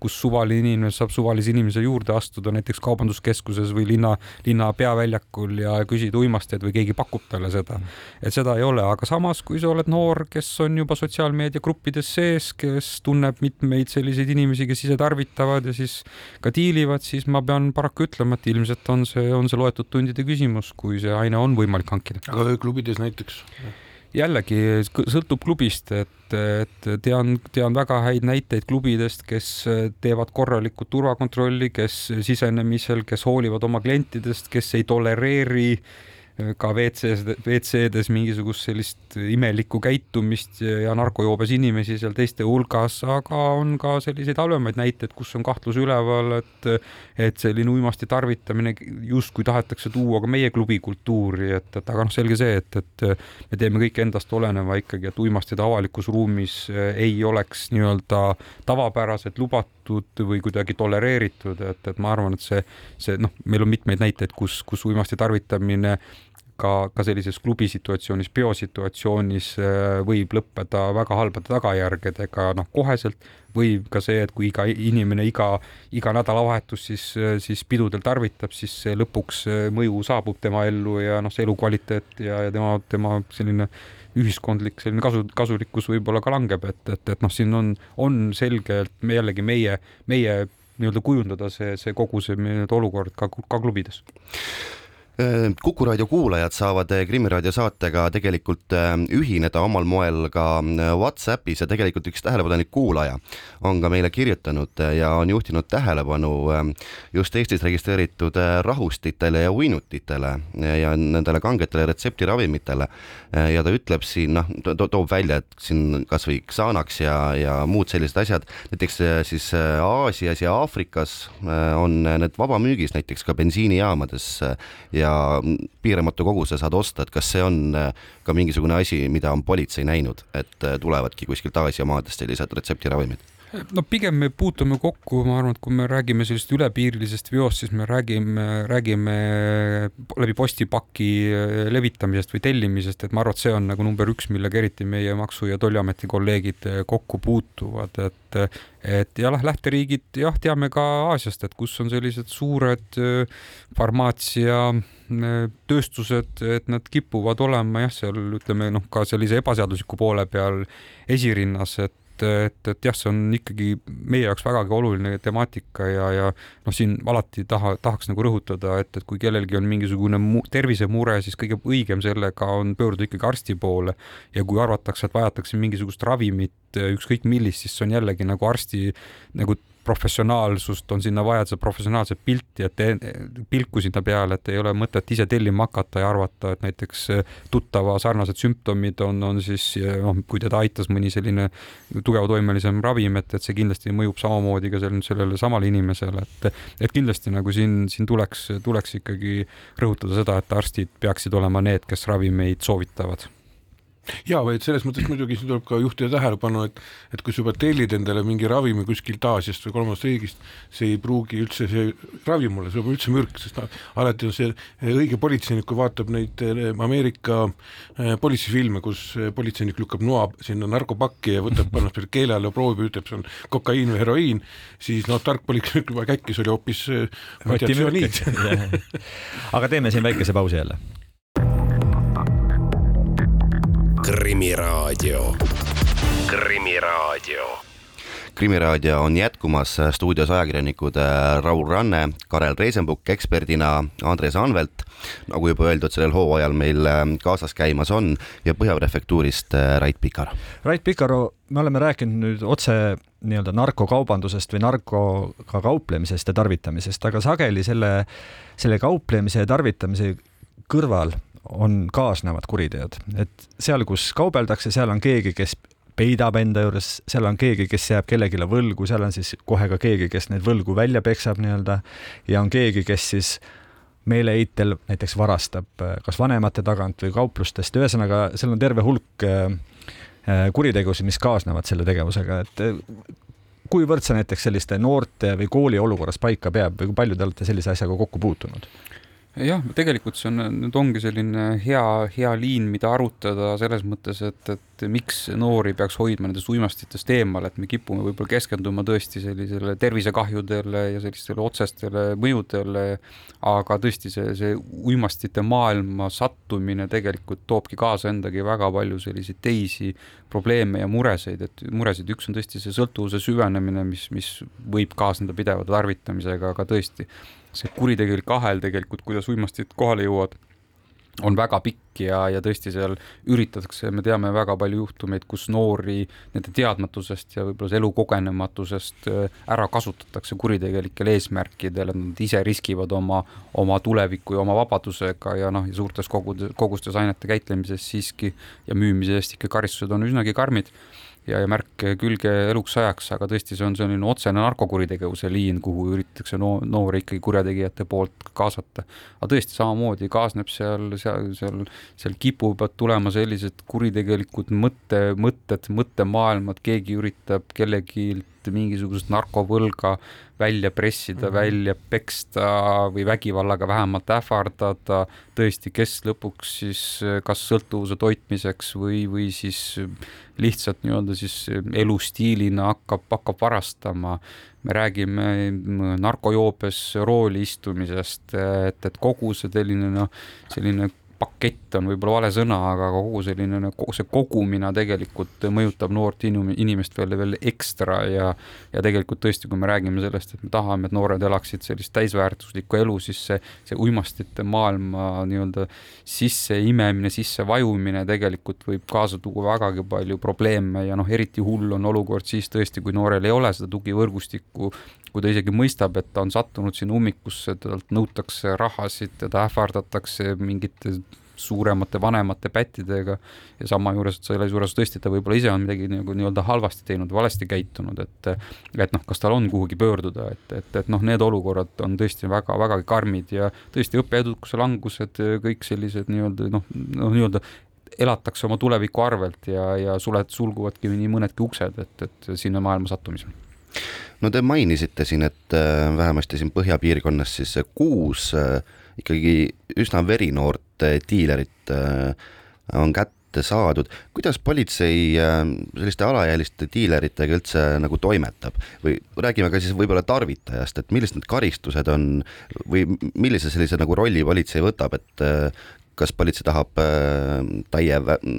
kus suvaline inimene saab suvalise inimese juurde astuda, näiteks kaubanduskeskuses või linna, linna peaväljakul ja küsida uimasteid või keegi pakub talle seda. et seda ei ole, aga samas, kui sa oled noor, kes on juba sotsiaalmeediagruppides sees, kes tunneb mitmeid selliseid inimesi, kes ise ise tarvitavad ja siis ka diilivad, siis ma pean paraku ütlema, et ilmselt on see, on see loetud tundide küsimus, kui see aine on võimalik hankida. aga klubides näiteks? jällegi sõltub klubist, et, et tean, tean väga häid näiteid klubidest, kes teevad korralikku turvakontrolli, kes sisenemisel, kes hoolivad oma klientidest, kes ei tolereeri ka WC-s, WC-des mingisugust sellist imelikku käitumist ja narkojoobes inimesi seal teiste hulgas, aga on ka selliseid halvemaid näiteid, kus on kahtlus üleval, et et selline uimasti tarvitamine justkui tahetakse tuua ka meie klubi kultuuri, et, et aga noh, selge see, et, et me teeme kõik endast oleneva ikkagi, et uimastid avalikus ruumis ei oleks nii-öelda tavapäraselt lubatud või kuidagi tolereeritud, et, et ma arvan, et see, see noh, meil on mitmeid näiteid, kus, kus uimasti tarvitamine ka, ka sellises klubi situatsioonis, peosituatsioonis äh, võib lõppeda väga halbade tagajärgedega, noh, koheselt või ka see, et kui iga inimene iga, iga nädalavahetus siis, siis pidudel tarvitab, siis lõpuks mõju saabub tema ellu ja noh, see elukvaliteet ja, ja tema, tema selline ühiskondlik selline kasu, kasulikkus võib-olla ka langeb, et, et, et noh, siin on, on selgelt me jällegi meie, meie nii-öelda kujundada see, see kogu see nii-öelda olukord ka, ka klubides kuku raadio kuulajad saavad äh, Krimmiraadio saatega tegelikult äh, ühineda omal moel ka Whatsappis ja tegelikult üks tähelepanelik kuulaja on ka meile kirjutanud ja on juhtinud tähelepanu just Eestis registreeritud rahustitele ja uinutitele ja nendele kangetele retseptiravimitele. ja ta ütleb siin noh to, toob välja, et siin kasvõi Xanax ja, ja muud sellised asjad, näiteks siis Aasias ja Aafrikas on need vabamüügis näiteks ka bensiinijaamades ja ja piiramatu koguse saad osta, et kas see on äh, ka mingisugune asi, mida on politsei näinud, et äh, tulevadki kuskilt Aasia maadest sellised retseptiravimid? No pigem me puutume kokku, ma arvan, et kui me räägime sellisest ülepiirilisest veost, siis me räägime, räägime läbi postipaki äh, levitamisest või tellimisest, et ma arvan, et see on nagu number üks, millega eriti meie Maksu- ja Tolliameti kolleegid kokku puutuvad, et et jah, lähteriigid jah, teame ka Aasiast, et kus on sellised suured farmaatsia tööstused, et nad kipuvad olema jah, seal ütleme noh, ka sellise ebaseadusliku poole peal esirinnas, et et, et jah, see on ikkagi meie jaoks vägagi oluline temaatika ja, ja noh, siin alati taha, tahaks nagu rõhutada, et, et kui kellelgi on mingisugune mu, tervisemure, siis kõige õigem sellega on pöörduda ikkagi arsti poole. Ja kui arvatakse, et vajatakse mingisugust ravimit, ükskõik millist, siis see on jällegi nagu arsti nagu professionaalsust on sinna vaja, seda professionaalset pilti, et pilku sinna peale, et ei ole mõtet ise tellima hakata ja arvata, et näiteks tuttava sarnased sümptomid on, on siis noh, kui teda aitas mõni selline tugevatoimelisem ravim, et, et see kindlasti mõjub samamoodi ka sellele, sellele samale inimesele, et et kindlasti nagu siin, siin tuleks, tuleks ikkagi rõhutada seda, et arstid peaksid olema need, kes ravimeid soovitavad ja vaid selles mõttes muidugi siin tuleb ka juhtida tähelepanu, et, et kui sa juba tellid endale mingi ravimi kuskilt Aasiast või kolmandast riigist, see ei pruugi üldse see ravim olla, see on üldse mürk, sest no, alati on see õige politseinik, kui vaatab neid eh, Ameerika eh, politseifilme, kus eh, politseinik lükkab noa sinna narkopakki ja võtab, paneb selle keele alla, proovib, ütleb, see on kokaiin või heroiin, siis noh, tark politseinik juba käkkis, oli hoopis aga teeme siin väikese pausi jälle Krimiraadio. krimiraadio. krimiraadio on jätkumas stuudios ajakirjanikud äh, Raul Ranne, Karel Reisenbuk eksperdina, Andres Anvelt, nagu juba öeldud, sellel hooajal meil äh, kaasas käimas on ja Põhja prefektuurist äh, Rait Pikar. Rait Pikaru, me oleme rääkinud nüüd otse nii-öelda narkokaubandusest või narkoga kauplemisest ja tarvitamisest, aga sageli selle, selle kauplemise ja tarvitamise kõrval on kaasnevad kuriteod, et seal, kus kaubeldakse, seal on keegi, kes peidab enda juures, seal on keegi, kes jääb kellelegi võlgu, seal on siis kohe ka keegi, kes neid võlgu välja peksab nii-öelda ja on keegi, kes siis meeleheitel näiteks varastab äh, kas vanemate tagant või kauplustest, ühesõnaga seal on terve hulk äh, äh, kuritegusid, mis kaasnevad selle tegevusega, et kuivõrd see näiteks selliste noorte või kooli olukorras paika peab või kui palju te olete sellise asjaga kokku puutunud? Jah, tegelikult see on, nüüd ongi selline hea, hea liin, mida arutada selles mõttes, et, et miks noori peaks hoidma nendest uimastitest eemal, et me kipume võib-olla keskenduma tõesti sellisele tervisekahjudele ja sellistele otsestele mõjudele, aga tõesti, see, see uimastite maailma sattumine tegelikult toobki kaasa endagi väga palju selliseid teisi probleeme ja muresid, et muresid, üks on tõesti see sõltuvuse süvenemine, mis, mis võib kaasneda pideva tarvitamisega, aga tõesti see kuritegelik ahel tegelikult, kuidas uimastid kohale jõuavad, on väga pikk ja, ja tõesti seal üritatakse, me teame väga palju juhtumeid, kus noori nende teadmatusest ja võib-olla elukogenematusest äh, ära kasutatakse kuritegelikel eesmärkidel, et nad ise riskivad oma, oma tuleviku ja oma vabadusega ja noh, ja suurtes kogudes, kogustes ainete käitlemises siiski ja müümise eest ikka karistused on üsnagi karmid ja, ja märk külge eluks ajaks, aga tõesti, see on selline otsene narkokuritegevuse liin, kuhu üritatakse no, noori ikkagi kurjategijate poolt kaasata. aga tõesti, samamoodi kaasneb seal, seal, seal, seal kipuvad tulema sellised kuritegelikud mõtte, mõtted, mõttemaailmad, keegi üritab kellegi mingisugust narkovõlga välja pressida mm, -hmm. välja peksta või vägivallaga vähemalt ähvardada, tõesti, kes lõpuks siis kas sõltuvuse toitmiseks või, või siis lihtsalt nii-öelda siis elustiilina hakkab, hakkab varastama. me räägime narkojoobes rooli istumisest, et, et kogu see selline noh, selline pakett on võib-olla vale sõna, aga kogu selline, kogu see kogumine tegelikult mõjutab noort inimest veel, veel ekstra ja ja tegelikult tõesti, kui me räägime sellest, et me tahame, et noored elaksid sellist täisväärtuslikku elu, siis see, see uimastite maailma nii-öelda sisseimemine, sissevajumine tegelikult võib kaasa tuua vägagi palju probleeme ja noh, eriti hull on olukord siis tõesti, kui noorel ei ole seda tugivõrgustikku kui ta isegi mõistab, et ta on sattunud sinna ummikusse, talt nõutakse rahasid, teda ähvardatakse mingite suuremate, vanemate pättidega ja sama juures, et selle juures tõesti ta võib-olla ise on midagi nagu nii-öelda halvasti teinud, valesti käitunud, et et noh, kas tal on kuhugi pöörduda, et, et, et noh, need olukorrad on tõesti väga-vägagi karmid ja tõesti õppeedukuse langused, kõik sellised nii-öelda noh, noh nii-öelda elatakse oma tuleviku arvelt ja, ja suled, sulguvadki nii mõnedki uksed, et, et sinna maailma sattumisel no te mainisite siin, et äh, vähemasti siin põhjapiirkonnas siis kuus äh, ikkagi üsna verinoort äh, diilerit on kätte saadud. kuidas politsei selliste alaealiste diileritega üldse nagu toimetab või räägime ka siis võib-olla tarvitajast, et millised need karistused on või millise sellise nagu rolli politsei võtab, et kas politsei tahab äh, täie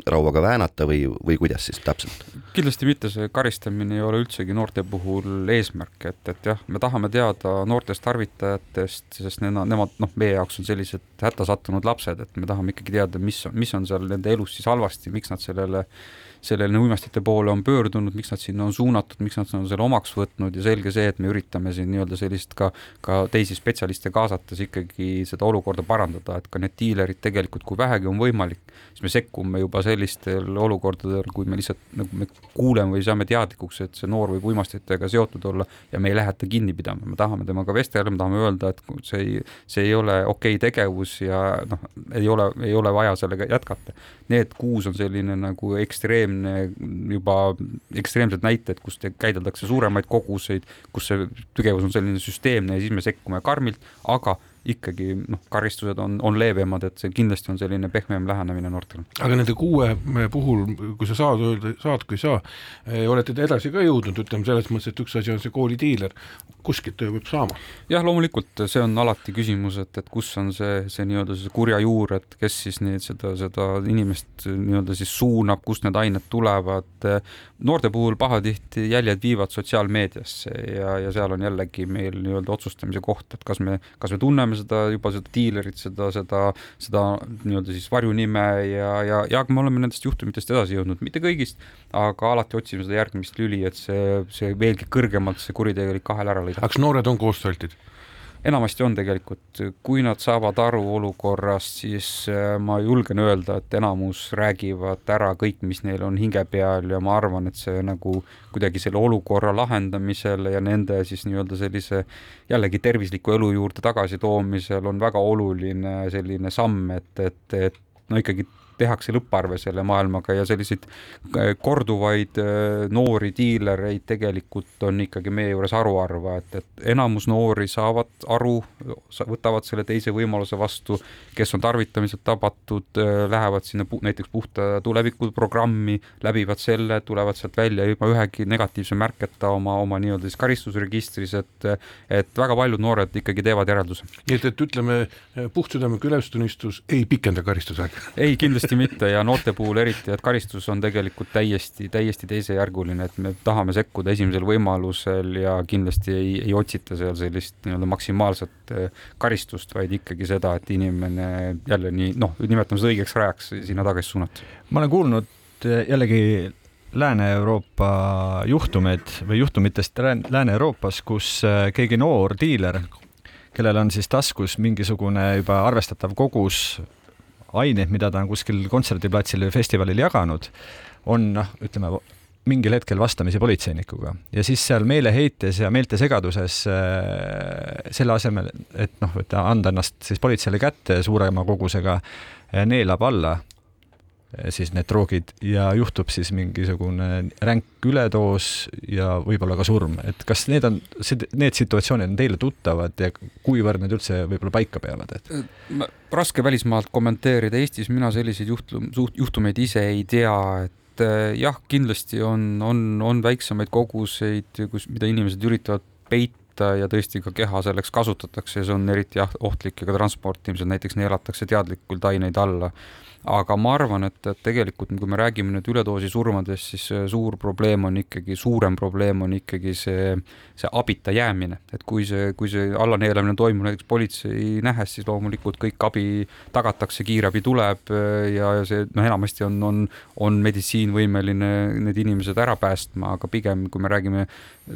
rauaga väänata või, või kuidas siis täpselt? kindlasti mitte, see karistamine ei ole üldsegi noorte puhul eesmärk, et, et jah, me tahame teada noortest tarvitajatest, sest nemad, nemad noh, meie jaoks on sellised hätta sattunud lapsed, et me tahame ikkagi teada, mis, mis on seal nende elus siis halvasti, miks nad sellele äh, sellele uimastite poole on pöördunud, miks nad sinna on suunatud, miks nad on selle omaks võtnud ja selge see, et me üritame siin nii-öelda sellist ka, ka teisi spetsialiste kaasates ikkagi seda olukorda parandada, et ka need diilerid tegelikult, kui vähegi on võimalik, siis me sekkume juba sellistel olukordadel, kui me lihtsalt nagu me kuuleme või saame teadlikuks, et see noor võib uimastitega seotud olla ja me ei lähe ta kinni pidama, me tahame temaga vestelda, me tahame öelda, et see ei, see ei ole okei okay tegevus ja noh, ei ole, ei ole vaja sellega jätkata. Need kuus on selline nagu ekstreemne ekstreemne, juba ekstreemsed näited, kus käideldakse suuremaid koguseid, kus see tegevus on selline süsteemne ja siis me sekkume karmilt, aga ikkagi noh, karistused on, on leebemad, et see kindlasti on selline pehmem lähenemine noortele. aga nende kuue puhul, kui sa saad öelda, saad kui ei saa, eh, olete te edasi ka jõudnud, ütleme selles mõttes, et üks asi on see koolidiiler, kuskilt töö peab saama. jah, loomulikult see on alati küsimus, et, et kus on see, see nii-öelda see kurja juur, et kes siis neid, seda, seda inimest nii-öelda siis suunab, kust need ained tulevad. noorte puhul pahatihti jäljed viivad sotsiaalmeediasse ja, ja seal on jällegi meil nii-öelda otsustamise koht, et kas me, kas me tunneme teame seda juba seda diilerit, seda, seda, seda nii-öelda siis varjunime ja, ja, ja me oleme nendest juhtumitest edasi jõudnud, mitte kõigist, aga alati otsime seda järgmist lüli, et see, see veelgi kõrgemalt see kuritegelik kahel ära lõigata. kas noored on koostööaltid? Enamasti on tegelikult, kui nad saavad aru olukorrast, siis äh, ma julgen öelda, et enamus räägivad ära kõik, mis neil on hinge peal ja ma arvan, et see nagu kuidagi selle olukorra lahendamisel ja nende siis nii-öelda sellise jällegi tervisliku elu juurde tagasitoomisel on väga oluline selline samm, et, et, et no ikkagi tehakse lõpparve selle maailmaga ja selliseid äh, korduvaid äh, noori diilereid tegelikult on ikkagi meie juures haruharva, et, et enamus noori saavad aru, võtavad selle teise võimaluse vastu, kes on tarvitamiselt tabatud, äh, lähevad sinna pu näiteks puhta tuleviku programmi, läbivad selle, tulevad sealt välja ilma ühegi negatiivse märketa oma, oma nii-öelda siis karistusregistris, et et väga paljud noored ikkagi teevad järelduse. nii et, et ütleme, puhtsüdamlik ülestunnistus ei pikenda karistusaega? ei, kindlasti kindlasti mitte ja noorte puhul eriti, et karistus on tegelikult täiesti, täiesti teisejärguline, et me tahame sekkuda esimesel võimalusel ja kindlasti ei, ei otsita seal sellist nii-öelda maksimaalset äh, karistust, vaid ikkagi seda, et inimene jälle nii noh, nimetame seda õigeks rajaks sinna tagasi suunata. ma olen kuulnud äh, jällegi Lääne-Euroopa juhtumeid või juhtumitest Lääne-Euroopas, kus keegi noor diiler kellel on siis taskus mingisugune juba arvestatav kogus aineid, mida ta on kuskil kontserdiplatsil või festivalil jaganud, on noh, ütleme mingil hetkel vastamisi politseinikuga. Ja siis seal meeleheites ja meeltesegaduses äh, selle asemel, et noh, et anda ennast siis politseile kätte suurema kogusega, äh, neelab alla siis need droogid ja juhtub siis mingisugune ränk üledoos ja võib-olla ka surm, et kas need on, need situatsioonid on teile tuttavad ja kuivõrd need üldse võib-olla paika peavad, et? raske välismaalt kommenteerida, Eestis mina selliseid juhtum, juhtumeid ise ei tea, et eh, jah, kindlasti on, on, on väiksemaid koguseid, kus, mida inimesed üritavad peita ja tõesti ka keha selleks kasutatakse. Ja see on eriti jah, ohtlik ja ka transportimisel näiteks neelatakse teadlikult aineid alla aga ma arvan, et, et tegelikult kui me räägime nüüd üledoosi surmadest, siis suur probleem on ikkagi, suurem probleem on ikkagi see, see abita jäämine, et kui see, kui see allaneelamine toimub näiteks politsei nähes, siis loomulikult kõik abi tagatakse, kiirabi tuleb ja see noh, enamasti on, on, on meditsiin võimeline need inimesed ära päästma, aga pigem kui me räägime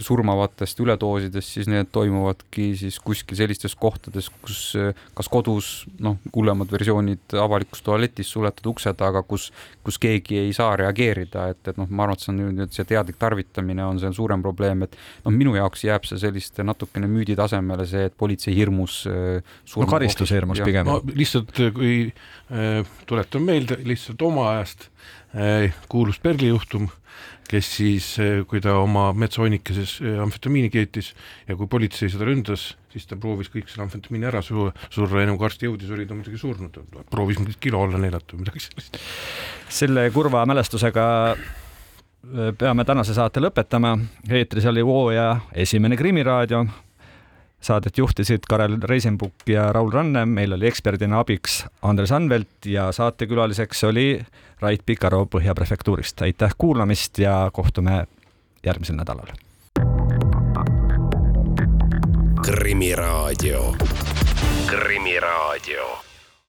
surmavatest üledoosidest, siis need toimuvadki siis kuskil sellistes kohtades, kus kas kodus noh, hullemad versioonid avalikus tualetis suletud ukse taga, kus, kus keegi ei saa reageerida, et, et noh, ma arvan, et see on nüüd see teadlik tarvitamine on see suurem probleem, et noh, minu jaoks jääb see selliste natukene müüdi tasemele see, et politsei hirmus äh,. no karistuse hirmus pigem. no lihtsalt, kui äh, tuletan meelde lihtsalt oma ajast äh, kuulus Perli juhtum kes siis, eh, kui ta oma metsahonnikeses eh, amfetamiini keetis ja kui politsei seda ründas, siis ta proovis kõik selle amfetamiini ära surra, surra, enne kui arst jõudis, oli ta muidugi surnud, proovis mingit kilo alla neelata või midagi sellist. selle kurva mälestusega peame tänase saate lõpetama. eetris oli hooaja esimene Krimiraadio saadet juhtisid Karel Reisenbuk ja Raul Rannem, meil oli eksperdina abiks Andres Anvelt ja saatekülaliseks oli Rait Pikaro Põhja prefektuurist. aitäh kuulamist ja kohtume järgmisel nädalal. krimiraadio, Krimiraadio